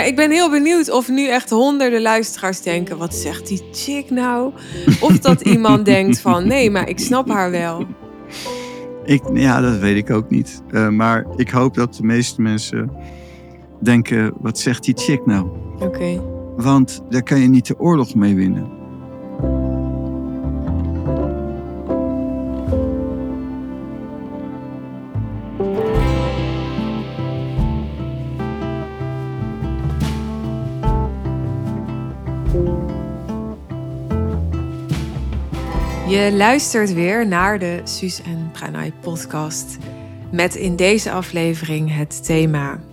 Nou, ik ben heel benieuwd of nu echt honderden luisteraars denken: wat zegt die chick nou? Of dat iemand denkt van: nee, maar ik snap haar wel. Ik, ja, dat weet ik ook niet. Uh, maar ik hoop dat de meeste mensen denken: wat zegt die chick nou? Oké. Okay. Want daar kan je niet de oorlog mee winnen. Je luistert weer naar de Suus en Pranay podcast. Met in deze aflevering het thema: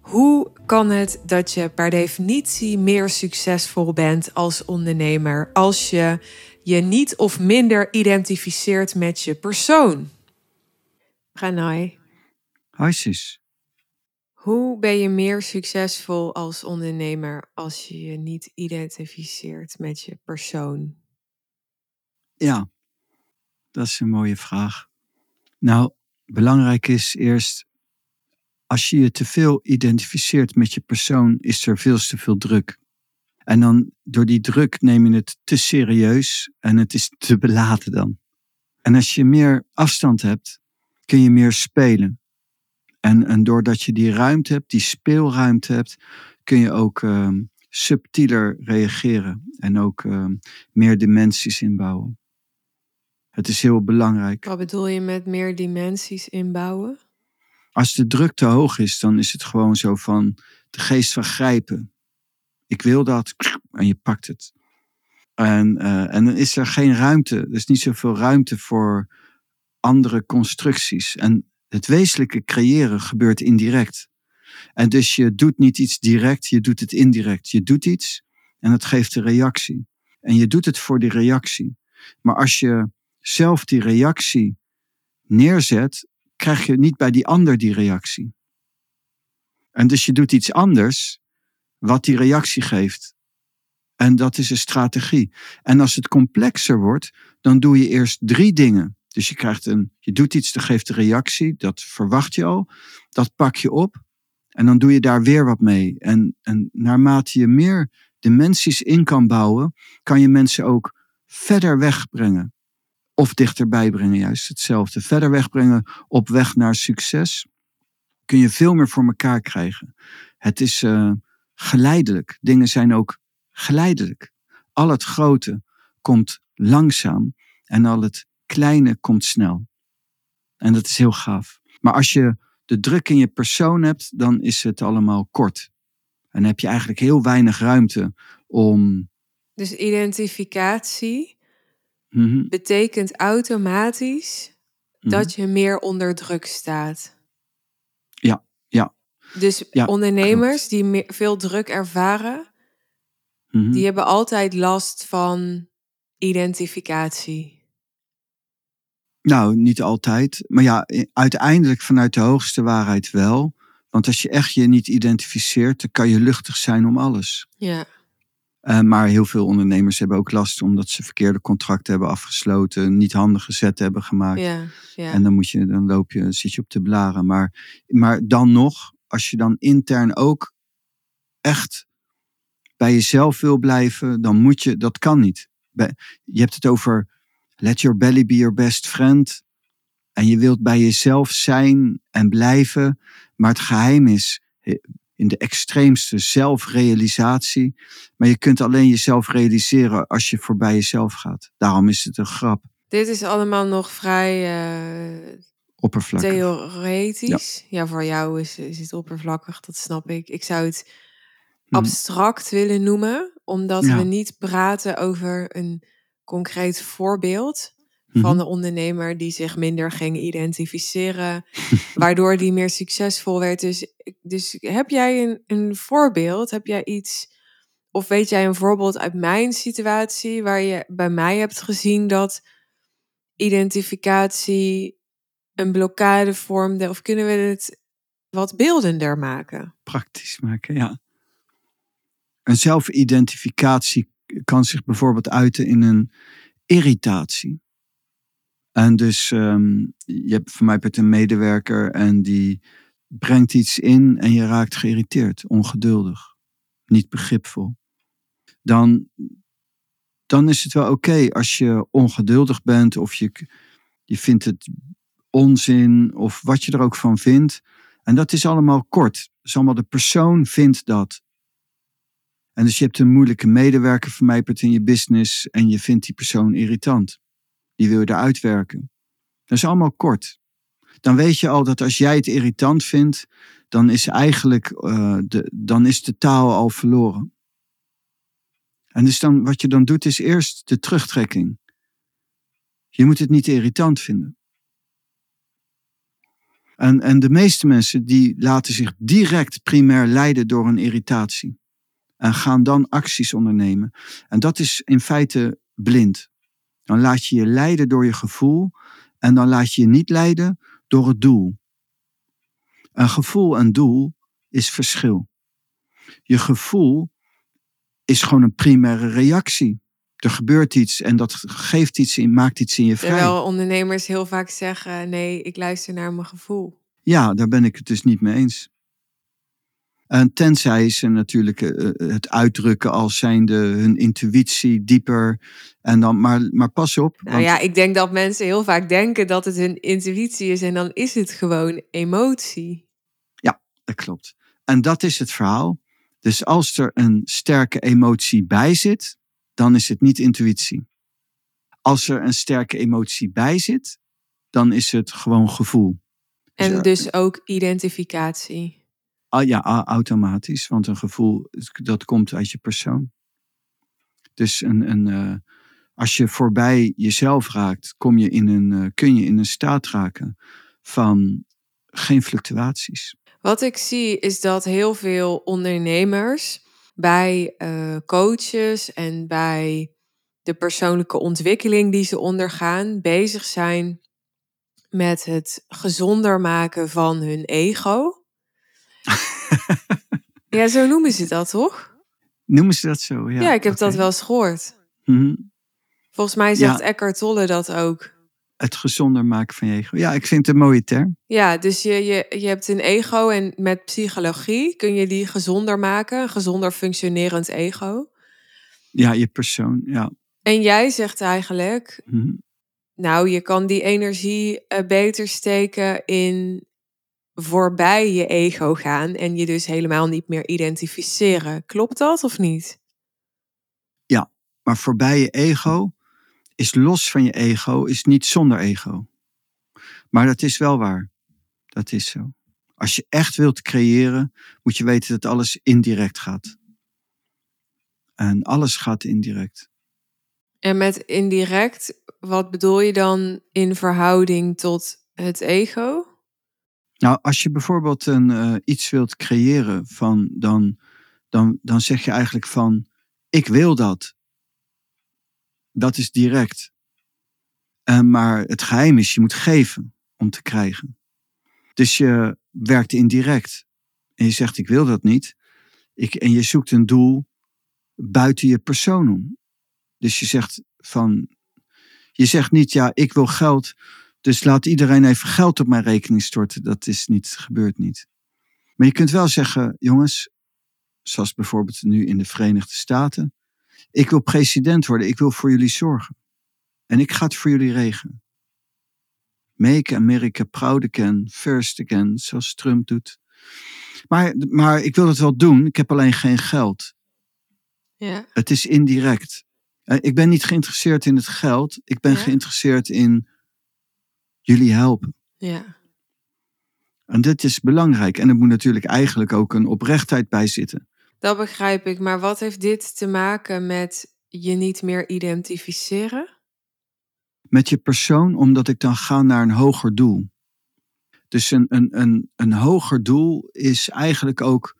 Hoe kan het dat je per definitie meer succesvol bent als ondernemer als je je niet of minder identificeert met je persoon? Pranay. Hi Suus. Hoe ben je meer succesvol als ondernemer als je je niet identificeert met je persoon? Ja, dat is een mooie vraag. Nou, belangrijk is eerst, als je je te veel identificeert met je persoon, is er veel te veel druk. En dan door die druk neem je het te serieus en het is te beladen dan. En als je meer afstand hebt, kun je meer spelen. En, en doordat je die ruimte hebt, die speelruimte hebt, kun je ook uh, subtieler reageren en ook uh, meer dimensies inbouwen. Het is heel belangrijk. Wat bedoel je met meer dimensies inbouwen? Als de druk te hoog is, dan is het gewoon zo van de geest van grijpen. Ik wil dat en je pakt het. En, uh, en dan is er geen ruimte. Er is niet zoveel ruimte voor andere constructies. En het wezenlijke creëren gebeurt indirect. En dus je doet niet iets direct, je doet het indirect. Je doet iets en het geeft een reactie. En je doet het voor die reactie. Maar als je zelf die reactie neerzet, krijg je niet bij die ander die reactie. En dus je doet iets anders wat die reactie geeft. En dat is een strategie. En als het complexer wordt, dan doe je eerst drie dingen. Dus je krijgt een, je doet iets, dat geeft een reactie, dat verwacht je al. Dat pak je op en dan doe je daar weer wat mee. En, en naarmate je meer dimensies in kan bouwen, kan je mensen ook verder wegbrengen of dichterbij brengen, juist hetzelfde. Verder wegbrengen op weg naar succes kun je veel meer voor elkaar krijgen. Het is uh, geleidelijk. Dingen zijn ook geleidelijk. Al het grote komt langzaam en al het kleine komt snel. En dat is heel gaaf. Maar als je de druk in je persoon hebt, dan is het allemaal kort. En heb je eigenlijk heel weinig ruimte om. Dus identificatie Mhm. betekent automatisch mhm. dat je meer onder druk staat. Ja, ja. Dus ondernemers die meer, veel druk ervaren, mhm. die hebben altijd last van identificatie. Nou, niet altijd. Maar ja, uiteindelijk vanuit de hoogste waarheid wel. Want als je echt je niet identificeert, dan kan je luchtig zijn om alles. Ja. Uh, maar heel veel ondernemers hebben ook last omdat ze verkeerde contracten hebben afgesloten, niet handige zetten hebben gemaakt. Ja, ja. En dan, moet je, dan loop je, zit je op te blaren. Maar, maar dan nog, als je dan intern ook echt bij jezelf wil blijven, dan moet je, dat kan niet. Je hebt het over let your belly be your best friend. En je wilt bij jezelf zijn en blijven. Maar het geheim is, in de extreemste zelfrealisatie. Maar je kunt alleen jezelf realiseren als je voorbij jezelf gaat. Daarom is het een grap. Dit is allemaal nog vrij uh, oppervlakkig. Theoretisch. Ja. voor jou is, is het oppervlakkig, dat snap ik. Ik zou het hm. abstract willen noemen, omdat we niet praten over een concreet voorbeeld van mhm. de ondernemer die zich minder ging identificeren, waardoor die meer succesvol werd. Dus, dus heb jij een, een voorbeeld? Heb jij iets, of weet jij een voorbeeld uit mijn situatie waar je bij mij hebt gezien dat identificatie een blokkade vormde? Of kunnen we het wat beeldender maken? Praktisch maken, ja. Een zelfidentificatie kan zich bijvoorbeeld uiten in een irritatie. En dus um, je hebt voor mij een medewerker en die brengt iets in en je raakt geïrriteerd, ongeduldig. niet begripvol. Dan, dan is het wel oké als je ongeduldig bent of je, je vindt het onzin of wat je er ook van vindt. En dat is allemaal kort. Dat is allemaal de persoon vindt dat. En dus je hebt een moeilijke medewerker vermijperd in je business en je vindt die persoon irritant. Die wil je eruit werken. Dat is allemaal kort. Dan weet je al dat als jij het irritant vindt, dan is eigenlijk uh, de, dan is de taal al verloren. En dus dan, wat je dan doet, is eerst de terugtrekking. Je moet het niet irritant vinden. En, en de meeste mensen die laten zich direct primair leiden door een irritatie. En gaan dan acties ondernemen. En dat is in feite blind. Dan laat je je leiden door je gevoel. En dan laat je je niet leiden door het doel. Een gevoel en doel is verschil. Je gevoel is gewoon een primaire reactie. Er gebeurt iets en dat geeft iets in, maakt iets in je vrij. Terwijl ondernemers heel vaak zeggen: nee, ik luister naar mijn gevoel. Ja, daar ben ik het dus niet mee eens. En tenzij ze natuurlijk eh, eh, het uitdrukken als zijnde hun intuïtie dieper. En dan, maar, maar pas op. Nou ja, ik denk dat mensen heel vaak denken dat het hun intuïtie is en dan is het gewoon emotie. Ja, dat klopt. En dat is het verhaal. Dus als er een sterke emotie bij zit, dan is het niet intuïtie. Als er een sterke emotie bij zit, dan is het gewoon gevoel. En dus, dus ook identificatie. Ah, ja, automatisch, want een gevoel, dat komt uit je persoon. Dus een, een, uh, als je voorbij jezelf raakt, kom je in een, uh, kun je in een staat raken van geen fluctuaties. Wat ik zie is dat heel veel ondernemers bij uh, coaches en bij de persoonlijke ontwikkeling die ze ondergaan bezig zijn met het gezonder maken van hun ego. ja, zo noemen ze dat toch? Noemen ze dat zo? Ja, ja ik heb dat wel eens gehoord. Mhm. Volgens mij zegt ja. Eckhart Tolle dat ook. Het gezonder maken van je ego. Ja, ik vind het een mooie term. Ja, dus je, je, je hebt een ego en met psychologie kun je die gezonder maken. Een gezonder functionerend ego. Ja, je persoon, ja. En jij zegt eigenlijk, mhm. nou, je kan die energie uh, beter steken in voorbij je ego gaan en je dus helemaal niet meer identificeren. Klopt dat of niet? Ja, maar voorbij je ego is los van je ego, is niet zonder ego. Maar dat is wel waar. Dat is zo. Als je echt wilt creëren, moet je weten dat alles indirect gaat. En alles gaat indirect. En met indirect, wat bedoel je dan in verhouding tot het ego? Nou, als je bijvoorbeeld een, uh, iets wilt creëren, van, dan, dan, dan zeg je eigenlijk van, ik wil dat. Dat is direct. Uh, maar het geheim is, je moet geven om te krijgen. Dus je werkt indirect. En je zegt, ik wil dat niet. Ik, en je zoekt een doel buiten je persoon om. Dus je zegt van, je zegt niet, ja, ik wil geld dus laat iedereen even geld op mijn rekening storten. Dat is niet, gebeurt niet. Maar je kunt wel zeggen, jongens, zoals bijvoorbeeld nu in de Verenigde Staten. Ik wil president worden, ik wil voor jullie zorgen. En ik ga het voor jullie regelen. Make America proud again, first again, zoals Trump doet. Maar, maar ik wil het wel doen, ik heb alleen geen geld. Ja. Het is indirect. Eh, ik ben niet geïnteresseerd in het geld, ik ben geïnteresseerd in jullie helpen. Ja. En dit is belangrijk. En er moet natuurlijk eigenlijk ook een oprechtheid bij zitten. Dat begrijp ik. Maar wat heeft dit te maken met je niet meer identificeren? Met je persoon, omdat ik dan ga naar een hoger doel. Dus een, een, een, een hoger doel is eigenlijk ook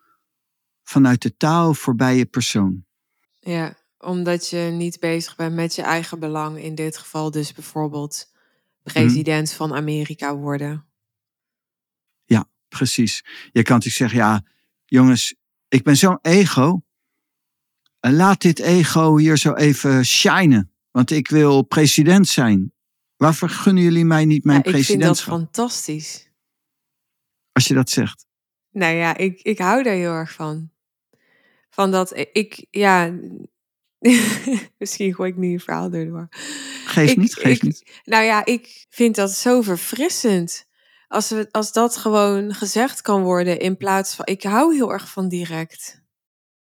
vanuit de taal voorbij je persoon. Ja, omdat je niet bezig bent met je eigen belang. In dit geval dus bijvoorbeeld president van Amerika worden. Ja, precies. Je kan natuurlijk zeggen, ja, jongens, ik ben zo'n ego. En laat dit ego hier zo even shinen. Want ik wil president zijn. Waarvoor gunnen jullie mij niet mijn ja, presidentschap? Ik vind dat fantastisch. Als je dat zegt. Nou ja, ik, ik hou daar heel erg van. Van dat ik, ja, misschien gooi ik nu een verhaal door. Geef niet, geef niet. Nou ja, ik vind dat zo verfrissend. Als, we, als dat gewoon gezegd kan worden in plaats van, ik hou heel erg van direct.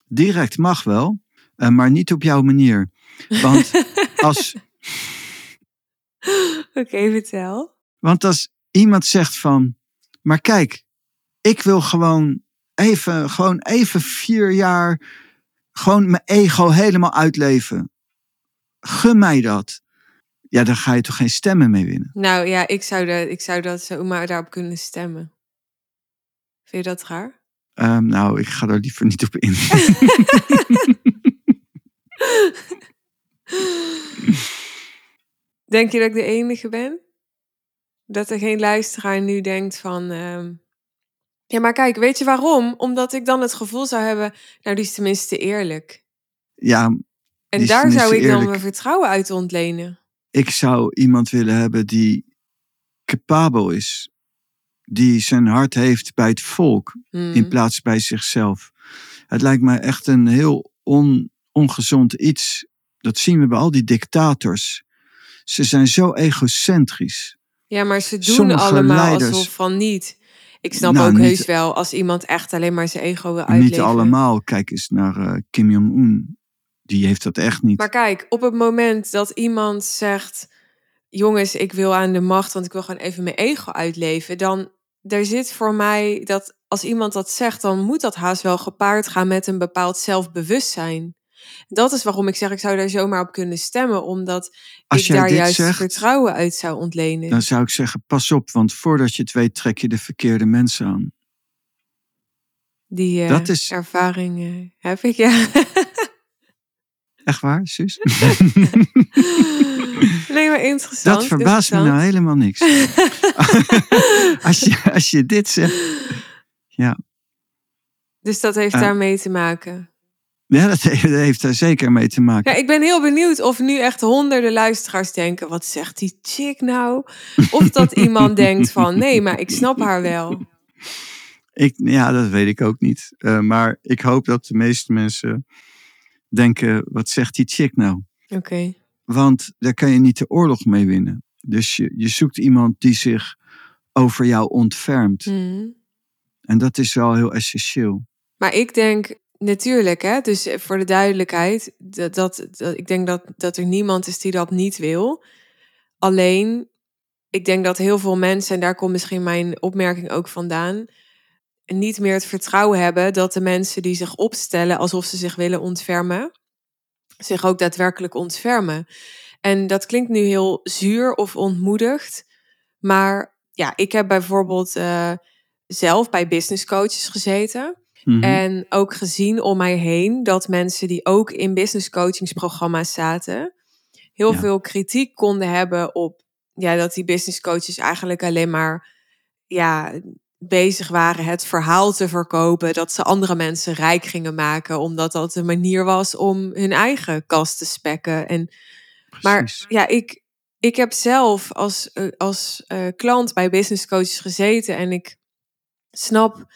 Direct mag wel, eh, maar niet op jouw manier. Want als. Oké, vertel. Want als iemand zegt van, maar kijk, ik wil gewoon even, gewoon even vier jaar, gewoon mijn ego helemaal uitleven. Gun mij dat. Ja, dan ga je toch geen stemmen mee winnen? Nou ja, ik zou, dat, ik zou dat zomaar daarop kunnen stemmen. Vind je dat raar? Um, nou, ik ga daar liever niet op in. Denk je dat ik de enige ben? Dat er geen luisteraar nu denkt van. Ehm, ja, maar kijk, weet je waarom? Omdat ik dan het gevoel zou hebben, nou, die is tenminste eerlijk. Ja. En daar zou ik dan mijn vertrouwen uit ontlenen. Ik zou iemand willen hebben die capabel is. Die zijn hart heeft bij het volk in hmm. plaats bij zichzelf. Het lijkt mij echt een heel on, ongezond iets. Dat zien we bij al die dictators. Ze zijn zo egocentrisch. Ja, maar ze doen allemaal leiders, alsof van niet. Ik snap nou, ook heus wel als iemand echt alleen maar zijn ego wil uitleven. Niet allemaal. Kijk eens naar uh, Kim Jong-un. Die heeft dat echt niet. Maar kijk, op het moment dat iemand zegt... jongens, ik wil aan de macht, want ik wil gewoon even mijn ego uitleven... dan er zit voor mij dat als iemand dat zegt... dan moet dat haast wel gepaard gaan met een bepaald zelfbewustzijn. Dat is waarom ik zeg, ik zou daar zomaar op kunnen stemmen, omdat ik daar juist vertrouwen uit zou ontlenen. Dan zou ik zeggen, pas op, want voordat je het weet, trek je de verkeerde mensen aan. Die uh, dat is... ervaring uh, heb ik, ja. Echt waar, Suus? nee, maar interessant. Dat verbaast me nou helemaal niks. als, je, als je dit zegt, ja. Dus dat heeft uh, daarmee te maken. Ja, dat heeft er zeker mee te maken. Ja, ik ben heel benieuwd of nu echt honderden luisteraars denken: wat zegt die chick nou? Of dat iemand denkt van: nee, maar ik snap haar wel. Ik, ja, dat weet ik ook niet. Uh, maar ik hoop dat de meeste mensen denken: wat zegt die chick nou? Oké. Want daar kan je niet de oorlog mee winnen. Dus je, je zoekt iemand die zich over jou ontfermt. Mm. En dat is wel heel essentieel. Maar ik denk, Natuurlijk, hè? dus eh, voor de duidelijkheid, dat, dat, ik denk dat, dat er niemand is die dat niet wil. Alleen, ik denk dat heel veel mensen, en daar komt misschien mijn opmerking ook vandaan, niet meer het vertrouwen hebben dat de mensen die zich opstellen alsof ze zich willen ontfermen, zich ook daadwerkelijk ontfermen. En dat klinkt nu heel zuur of ontmoedigd, maar ja, ik heb bijvoorbeeld uh, zelf bij business coaches gezeten. Mhm. En ook gezien om mij heen dat mensen die ook in business coachingsprogramma's zaten, heel veel kritiek konden hebben op ja, dat die business coaches eigenlijk alleen maar ja, bezig waren het verhaal te verkopen dat ze andere mensen rijk gingen maken, omdat dat een manier was om hun eigen kast te spekken. En, maar ja, ik, ik heb zelf als, eh, als uh, klant bij business coaches gezeten en ik snap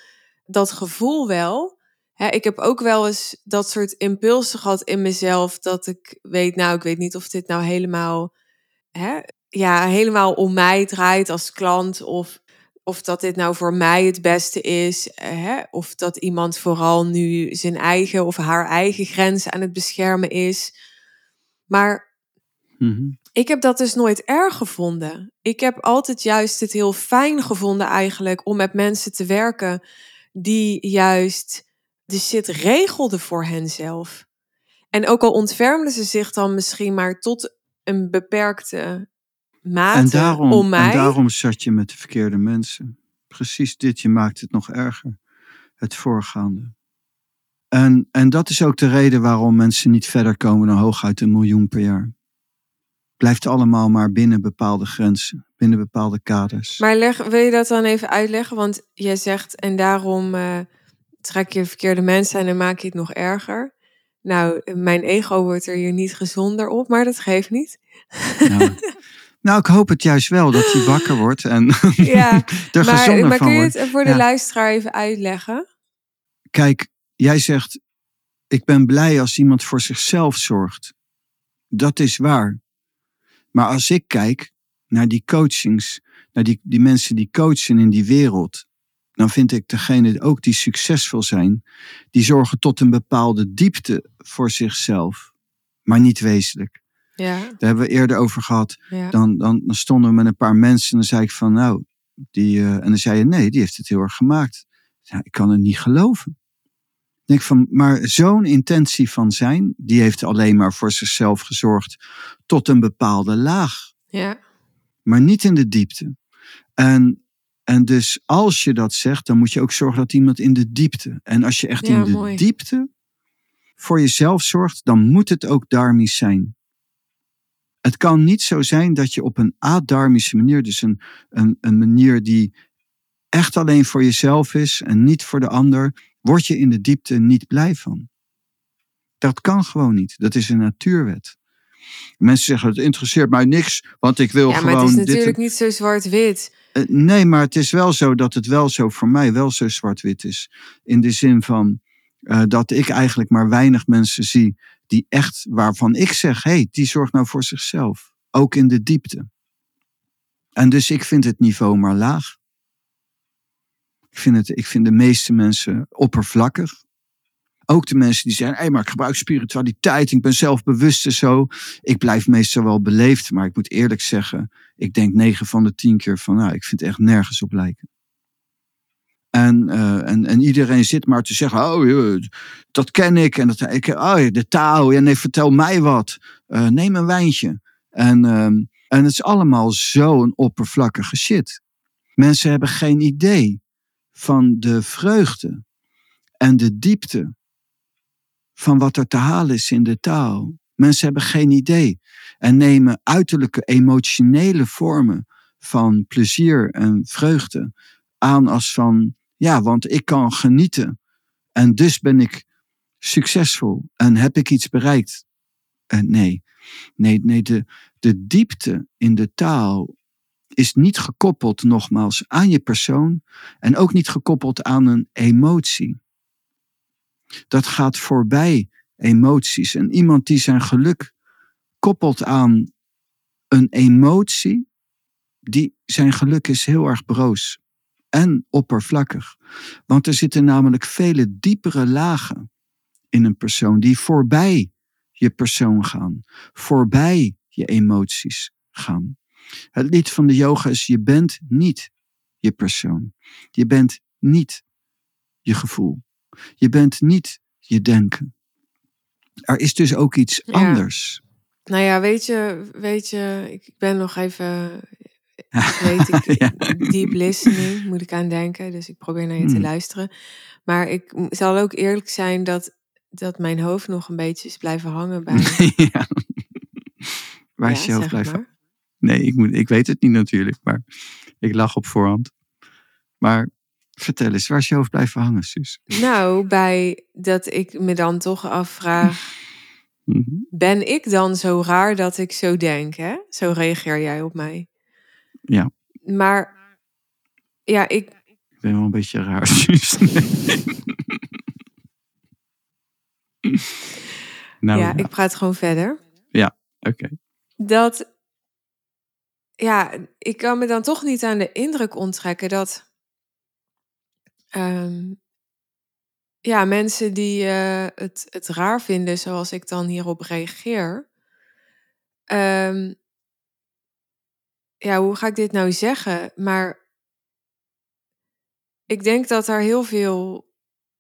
dat gevoel wel. Hè, ik heb ook wel eens dat soort impulsen gehad in mezelf. Dat ik weet, nou, ik weet niet of dit nou helemaal, hè, ja, helemaal om mij draait als klant. Of, of dat dit nou voor mij het beste is. Hè, of dat iemand vooral nu zijn eigen of haar eigen grenzen aan het beschermen is. Maar mhm. ik heb dat dus nooit erg gevonden. Ik heb altijd juist het heel fijn gevonden eigenlijk om met mensen te werken die juist de shit regelde voor henzelf. En ook al ontfermden ze zich dan misschien maar tot een beperkte mate en daarom, om mij. En daarom zat je met de verkeerde mensen. Precies dit, je maakt het nog erger. Het voorgaande. En, en dat is ook de reden waarom mensen niet verder komen dan hooguit een miljoen per jaar. Blijft allemaal maar binnen bepaalde grenzen binnen bepaalde kaders. Maar leg, wil je dat dan even uitleggen? Want jij zegt, en daarom uh, trek je verkeerde mensen en dan maak je het nog erger. Nou, mijn ego wordt er hier niet gezonder op, maar dat geeft niet. Nou, nou ik hoop het juist wel dat hij wakker wordt en ja, er maar, gezonder maar kun je het voor de luisteraar even uitleggen? Kijk, jij zegt, ik ben blij als iemand voor zichzelf zorgt. Dat is waar. Maar als ik kijk naar die coachings, naar die, die mensen die coachen in die wereld, dan vind ik degene ook die succesvol zijn, die zorgen tot een bepaalde diepte voor zichzelf, maar niet wezenlijk. Ja. Daar hebben we eerder over gehad. Ja. Dan, dan, dan stonden we met een paar mensen en dan zei ik van nou, die, eh, en dan zei je nee, die heeft het heel erg gemaakt. Ja, ik kan het niet geloven. Denk van, maar zo'n intentie van zijn, die heeft alleen maar voor zichzelf gezorgd tot een bepaalde laag, Ja. maar niet in de diepte. En, en dus als je dat zegt, dan moet je ook zorgen dat iemand in de diepte. En als je echt Ja, in de mooi. diepte voor jezelf zorgt, dan moet het ook dharmisch zijn. Het kan niet zo zijn dat je op een adharmische manier, dus een, een, een manier die echt alleen voor jezelf is en niet voor de ander, word je in de diepte niet blij van. Dat kan gewoon niet. Dat is een natuurwet. Mensen zeggen, het interesseert mij niks, want ik wil Ja, gewoon maar het is dit. natuurlijk niet zo zwart-wit. Eh, Nee, maar het is wel zo dat het wel zo voor mij wel zo zwart-wit is. In de zin van eh, dat ik eigenlijk maar weinig mensen zie die echt, waarvan ik zeg, hé, hey, die zorgt nou voor zichzelf. Ook in de diepte. En dus ik vind het niveau maar laag. Ik vind, het, ik vind de meeste mensen oppervlakkig. Ook de mensen die zeggen, hé, maar ik gebruik spiritualiteit, ik ben zelfbewust en zo. Ik blijf meestal wel beleefd, maar ik moet eerlijk zeggen, ik denk 9 van de 10 keer van, nou, ik vind het echt nergens op lijken. En, eh, en, en iedereen zit maar te zeggen, oh, dat ken ik. En dat, ik, oh, de taal, ja, nee, vertel mij wat. Eh, neem een wijntje. En, ehm, en het is allemaal zo'n oppervlakkige shit. Mensen hebben geen idee van de vreugde en de diepte van wat er te halen is in de taal. Mensen hebben geen idee en nemen uiterlijke emotionele vormen van plezier en vreugde aan als van, ja, want ik kan genieten en dus ben ik succesvol en heb ik iets bereikt. Eh, nee, nee, nee, de, de diepte in de taal is niet gekoppeld nogmaals aan je persoon en ook niet gekoppeld aan een emotie. Dat gaat voorbij emoties. En iemand die zijn geluk koppelt aan een emotie, die zijn geluk is heel erg broos en oppervlakkig. Want er zitten namelijk vele diepere lagen in een persoon die voorbij je persoon gaan, voorbij je emoties gaan. Het lied van de yoga is: je bent niet je persoon. Je bent niet je gevoel. Je bent niet je denken. Er is dus ook iets Ja. anders. Nou ja, weet je, weet je, ik ben nog even, weet ik, Ja. deep listening moet ik aan denken, dus ik probeer naar je te Hmm. luisteren. Maar ik zal ook eerlijk zijn dat, dat mijn hoofd nog een beetje is blijven hangen bij. ja. Waar is je hoofd blijven? Nee, ik, moet, ik weet het niet natuurlijk, maar ik lach op voorhand. Maar vertel eens, waar is je hoofd blijven hangen, Suus? Nou, bij dat ik me dan toch afvraag, Mhm. ben ik dan zo raar dat ik zo denk, hè? Zo reageer jij op mij. Ja. Maar ja, ik, Ik ben wel een beetje raar, Suus. nou, ja, ja, ik praat gewoon verder. oké. Dat, ja, ik kan me dan toch niet aan de indruk onttrekken dat, ehm, ja, mensen die eh, het, het raar vinden zoals ik dan hierop reageer, ehm, ja, hoe ga ik dit nou zeggen? Maar ik denk dat daar heel veel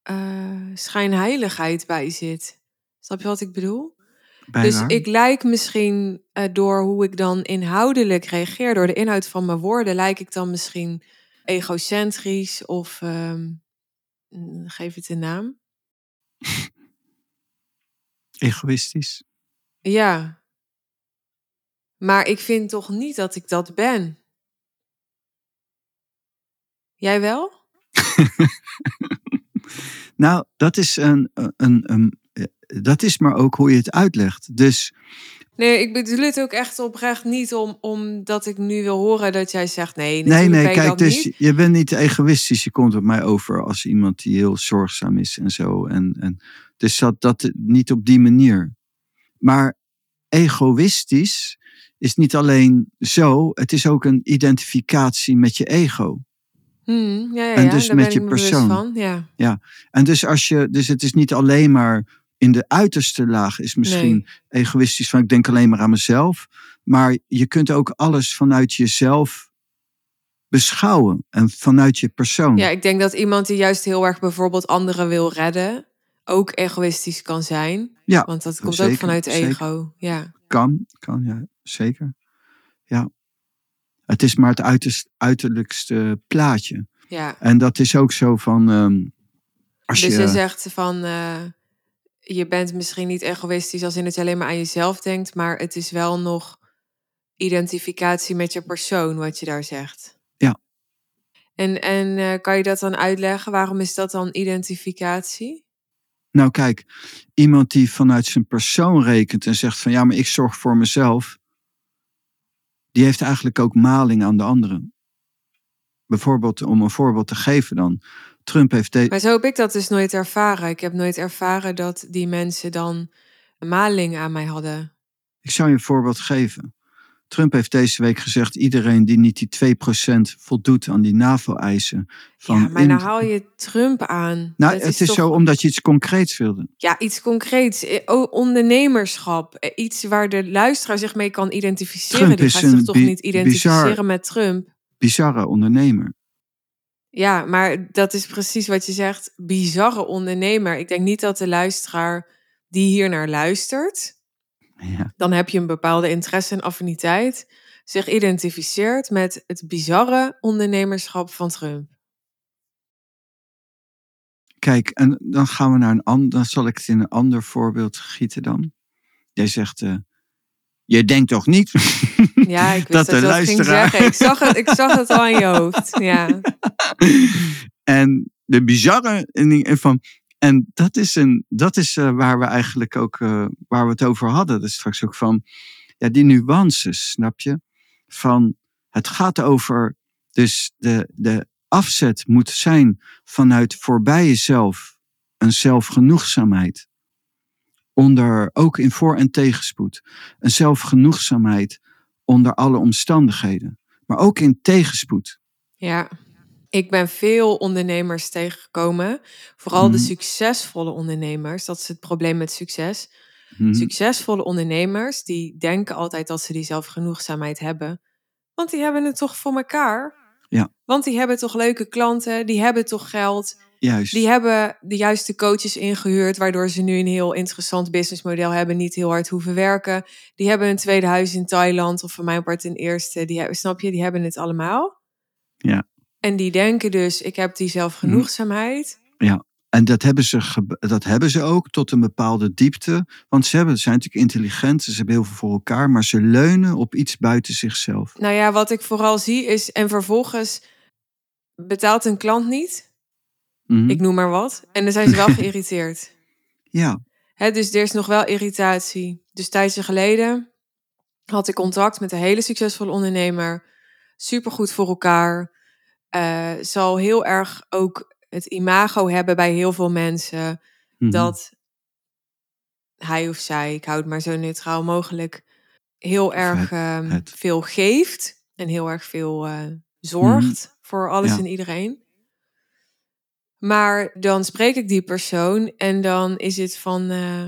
eh, schijnheiligheid bij zit. Snap je wat ik bedoel? Dus ik lijk misschien eh, door hoe ik dan inhoudelijk reageer, door de inhoud van mijn woorden, lijk ik dan misschien egocentrisch of ehm, mm, geef het een naam. Egoïstisch. Ja. Maar ik vind toch niet dat ik dat ben. Jij wel? Nou, dat is, een, een, een, dat is maar ook hoe je het uitlegt. Dus Nee, ik bedoel het ook echt oprecht niet om, omdat ik nu wil horen dat jij zegt nee. nee, nee, kijk, dus niet. je bent niet egoïstisch. Je komt op mij over als iemand die heel zorgzaam is en zo. En, en, Dus dat, dat niet op die manier. Maar egoïstisch is niet alleen zo, het is ook een identificatie met je ego. Hmm, ja, ja, en dus met je persoon. Van, ja. ja, en dus als je, dus het is niet alleen maar in de uiterste laag is misschien egoïstisch van ik denk alleen maar aan mezelf, maar je kunt ook alles vanuit jezelf beschouwen en vanuit je persoon. Ja, ik denk dat iemand die juist heel erg bijvoorbeeld anderen wil redden, ook egoïstisch kan zijn. Ja, want dat komt ook vanuit ego. Ja. Kan, kan, ja, zeker. Ja. Het is maar het uiterst, uiterlijkste plaatje. Ja. En dat is ook zo van. Um, als dus je, zegt van. Uh, je bent misschien niet egoïstisch als in het alleen maar aan jezelf denkt, maar het is wel nog identificatie met je persoon, wat je daar zegt. Ja. En, en uh, kan je dat dan uitleggen? Waarom is dat dan identificatie? Nou, kijk, iemand die vanuit zijn persoon rekent en zegt van ja, maar ik zorg voor mezelf, die heeft eigenlijk ook maling aan de anderen. Bijvoorbeeld, om een voorbeeld te geven dan. Trump heeft deze. Maar zo heb ik dat dus nooit ervaren. Ik heb nooit ervaren dat die mensen dan maling aan mij hadden. Ik zou je een voorbeeld geven. Trump heeft deze week gezegd: iedereen die niet die 2% voldoet aan die NAVO-eisen. Ja, maar in... nou haal je Trump aan. Nou, het is, zo omdat je iets concreets wilde. Ja, iets concreets. Eh, ondernemerschap. Eh, iets waar de luisteraar zich mee kan identificeren. Trump die gaat zich toch niet identificeren met Trump? Bizarre ondernemer. Ja, maar dat is precies wat je zegt. Bizarre ondernemer. Ik denk niet dat de luisteraar die hier naar luistert ja. Dan heb je een bepaalde interesse en affiniteit, zich identificeert met het bizarre ondernemerschap van Trump. Kijk, en dan gaan we naar een ander, dan zal ik het in een ander voorbeeld gieten dan. Jij zegt, uh, je denkt toch niet ja, ik wist dat, dat de luisteraar... Ging zeggen. Ik zag, het, ik zag het al aan je hoofd, ja. En de bizarre van, en dat is, een, dat is uh, waar we eigenlijk ook uh, waar we het over hadden. Dus straks ook van ja, die nuances, snap je? Van het gaat over, dus de, de afzet moet zijn vanuit voorbij jezelf een zelfgenoegzaamheid. Onder, ook in voor- en tegenspoed. Een zelfgenoegzaamheid onder alle omstandigheden. Maar ook in tegenspoed. Ja. Ik ben veel ondernemers tegengekomen. Vooral de mhm. succesvolle ondernemers. Dat is het probleem met succes. Mhm. Succesvolle ondernemers die denken altijd dat ze die zelfgenoegzaamheid hebben. Want die hebben het toch voor elkaar. Ja. Want die hebben toch leuke klanten, die hebben toch geld. Juist. Die hebben de juiste coaches ingehuurd, waardoor ze nu een heel interessant businessmodel hebben, niet heel hard hoeven werken. Die hebben een tweede huis in Thailand, of voor mijn part een eerste. Die hebben, snap je, die hebben het allemaal. Ja. En die denken dus, ik heb die zelfgenoegzaamheid. Ja, en dat hebben, ze dat hebben ze ook tot een bepaalde diepte. Want ze, hebben, zijn natuurlijk intelligent, ze hebben heel veel voor elkaar, maar ze leunen op iets buiten zichzelf. Nou ja, wat ik vooral zie is, en vervolgens betaalt een klant niet. Mhm. Ik noem maar wat. En dan zijn ze wel geïrriteerd. Ja. He, dus er is nog wel irritatie. Dus tijdje geleden had ik contact met een hele succesvolle ondernemer. Supergoed voor elkaar uh, zal heel erg ook het imago hebben bij heel veel mensen mhm. dat hij of zij, ik houd het maar zo neutraal mogelijk, heel erg ehm, veel geeft en heel erg veel uh, zorgt mhm. voor alles en iedereen. Maar dan spreek ik die persoon en dan is het van, uh,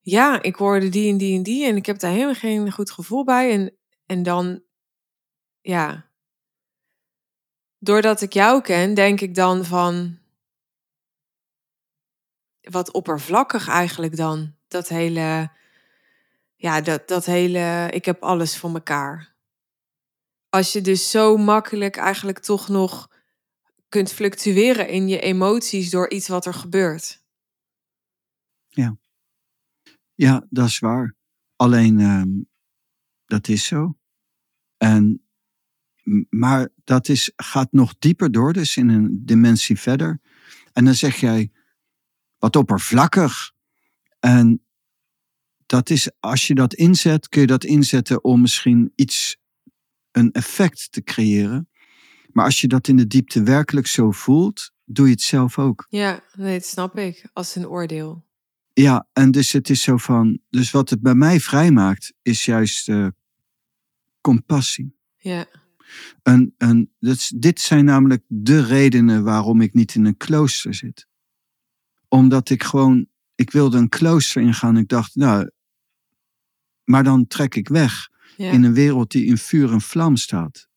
ja, ik hoorde die en die en die en ik heb daar helemaal geen goed gevoel bij. En, en dan, ja, doordat ik jou ken, denk ik dan van. Wat oppervlakkig eigenlijk dan. Dat hele. Ja, dat, dat hele. Ik heb alles voor mekaar. Als je dus zo makkelijk eigenlijk toch nog kunt fluctueren in je emoties door iets wat er gebeurt. Ja. Ja, dat is waar. Alleen, uh, dat is zo. En maar dat is, gaat nog dieper door, dus in een dimensie verder. En dan zeg jij, wat oppervlakkig. En dat is, als je dat inzet, kun je dat inzetten om misschien iets, een effect te creëren. Maar als je dat in de diepte werkelijk zo voelt, doe je het zelf ook. Ja, nee, dat snap ik, als een oordeel. Ja, en dus het is zo van. Dus wat het bij mij vrijmaakt, is juist uh, compassie. Ja. En, en dat, dit zijn namelijk de redenen waarom ik niet in een klooster zit. Omdat ik gewoon. Ik wilde een klooster ingaan. Ik dacht, nou. Maar dan trek ik weg. In een wereld die in vuur en vlam staat.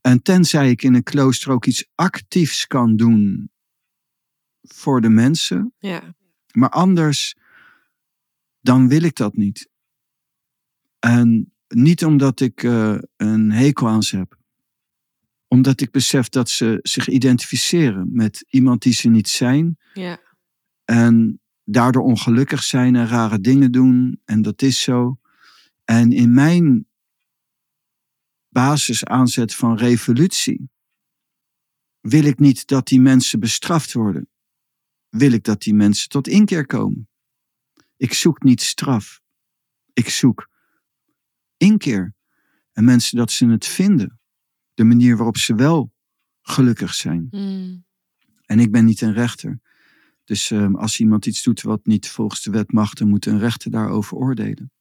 En tenzij ik in een klooster ook iets actiefs kan doen voor de mensen. Ja. Maar anders, dan wil ik dat niet. En niet omdat ik uh, een hekel aan ze heb. Omdat ik besef dat ze zich identificeren met iemand die ze niet zijn. Ja. En daardoor ongelukkig zijn en rare dingen doen. En dat is zo. En in mijn basisaanzet van revolutie wil ik niet dat die mensen bestraft worden. Wil ik dat die mensen tot inkeer komen. Ik zoek niet straf. Ik zoek inkeer. En mensen dat ze het vinden. De manier waarop ze wel gelukkig zijn. Mm. En ik ben niet een rechter. Dus um, als iemand iets doet wat niet volgens de wet mag, dan moet een rechter daarover oordelen.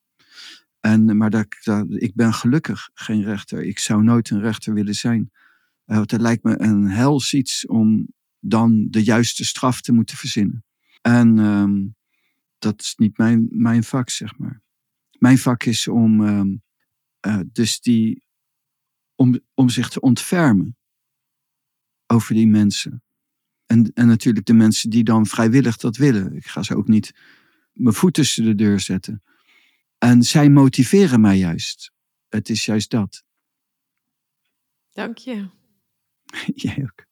En, maar dat, ik ben gelukkig geen rechter. Ik zou nooit een rechter willen zijn. Uh, het lijkt me een hels iets om dan de juiste straf te moeten verzinnen. En um, dat is niet mijn, mijn vak, zeg maar. Mijn vak is om, um, uh, dus die, om, om zich te ontfermen over die mensen. En, en natuurlijk de mensen die dan vrijwillig dat willen. Ik ga ze ook niet mijn voet tussen de deur zetten. En zij motiveren mij juist. Het is juist dat. Dank je. Jij ook.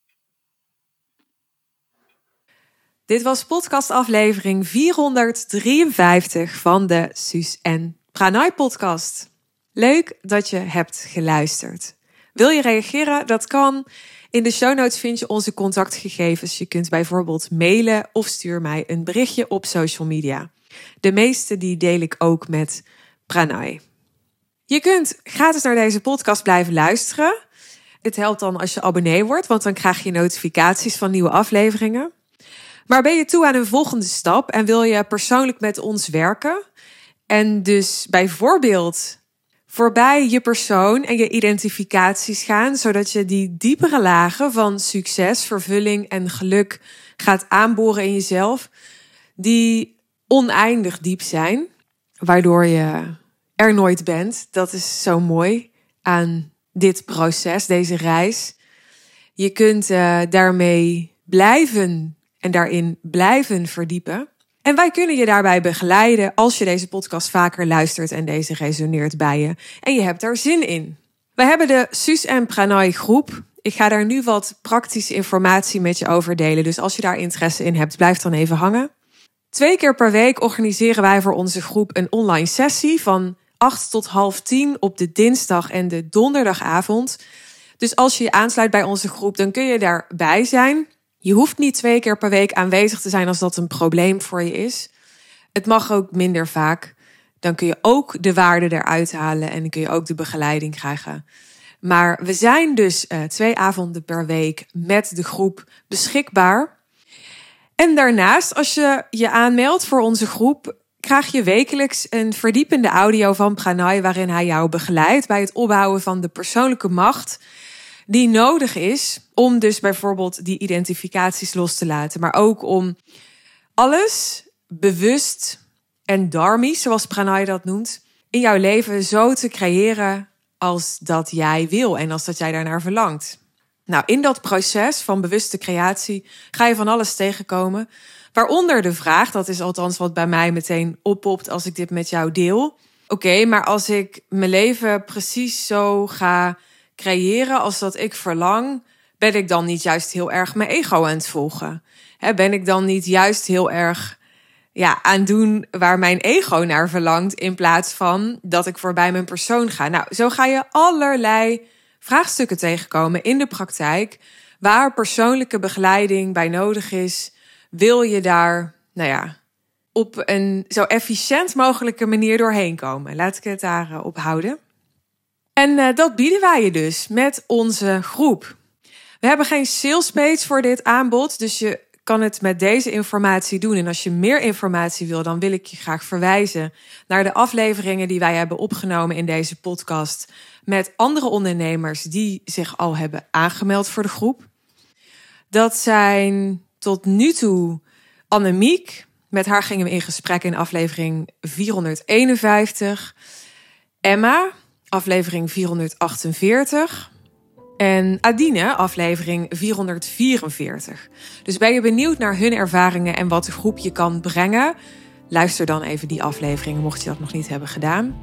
Dit was podcastaflevering 453 van de Suus en Pranay podcast. Leuk dat je hebt geluisterd. Wil je reageren? Dat kan. In de show notes vind je onze contactgegevens. Je kunt bijvoorbeeld mailen of stuur mij een berichtje op social media. De meeste die deel ik ook met Pranay. Je kunt gratis naar deze podcast blijven luisteren. Het helpt dan als je abonnee wordt, want dan krijg je notificaties van nieuwe afleveringen. Maar ben je toe aan een volgende stap en wil je persoonlijk met ons werken? En dus bijvoorbeeld voorbij je persoon en je identificaties gaan, zodat je die diepere lagen van succes, vervulling en geluk gaat aanboren in jezelf, die oneindig diep zijn, waardoor je er nooit bent. Dat is zo mooi aan dit proces, deze reis. Je kunt uh, daarmee blijven en daarin blijven verdiepen. En wij kunnen je daarbij begeleiden als je deze podcast vaker luistert en deze resoneert bij je en je hebt daar zin in. We hebben de Sus en Pranay groep. Ik ga daar nu wat praktische informatie met je over delen. Dus als je daar interesse in hebt, blijf dan even hangen. Twee keer per week organiseren wij voor onze groep een online sessie van 8 tot half 10 op de dinsdag en de donderdagavond. Dus als je je aansluit bij onze groep, dan kun je daarbij zijn. Je hoeft niet twee keer per week aanwezig te zijn als dat een probleem voor je is. Het mag ook minder vaak. Dan kun je ook de waarde eruit halen en dan kun je ook de begeleiding krijgen. Maar we zijn dus uh, twee avonden per week met de groep beschikbaar. En daarnaast, als je je aanmeldt voor onze groep, krijg je wekelijks een verdiepende audio van Pranay waarin hij jou begeleidt bij het opbouwen van de persoonlijke macht die nodig is om dus bijvoorbeeld die identificaties los te laten, maar ook om alles bewust en dharmisch, zoals Pranay dat noemt, in jouw leven zo te creëren als dat jij wil en als dat jij daarnaar verlangt. Nou, in dat proces van bewuste creatie ga je van alles tegenkomen. Waaronder de vraag, dat is althans wat bij mij meteen oppopt als ik dit met jou deel. Oké, maar als ik mijn leven precies zo ga creëren als dat ik verlang, ben ik dan niet juist heel erg mijn ego aan het volgen? ben ik dan niet juist heel erg ja, aan doen waar mijn ego naar verlangt, in plaats van dat ik voorbij mijn persoon ga? Nou, zo ga je allerlei vraagstukken tegenkomen in de praktijk waar persoonlijke begeleiding bij nodig is. Wil je daar, nou ja, op een zo efficiënt mogelijke manier doorheen komen? Laat ik het daarop houden. En uh, dat bieden wij je dus met onze groep. We hebben geen sales page voor dit aanbod, dus je kan het met deze informatie doen. En als je meer informatie wil, dan wil ik je graag verwijzen naar de afleveringen die wij hebben opgenomen in deze podcast met andere ondernemers die zich al hebben aangemeld voor de groep. Dat zijn tot nu toe Annemiek. Met haar gingen we in gesprek in aflevering 451. Emma, aflevering 448. En Adine, aflevering 444. Dus ben je benieuwd naar hun ervaringen en wat de groep je kan brengen? Luister dan even die afleveringen, mocht je dat nog niet hebben gedaan.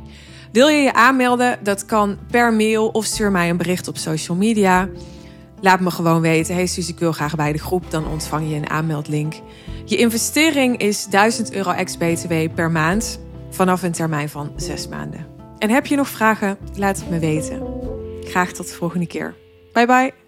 Wil je je aanmelden? Dat kan per mail of stuur mij een bericht op social media. Laat me gewoon weten. Hey Suus, ik wil graag bij de groep. Dan ontvang je een aanmeldlink. Je investering is 1000 euro ex-BTW per maand. Vanaf een termijn van 6 maanden. En heb je nog vragen? Laat het me weten. Graag tot de volgende keer. 拜拜。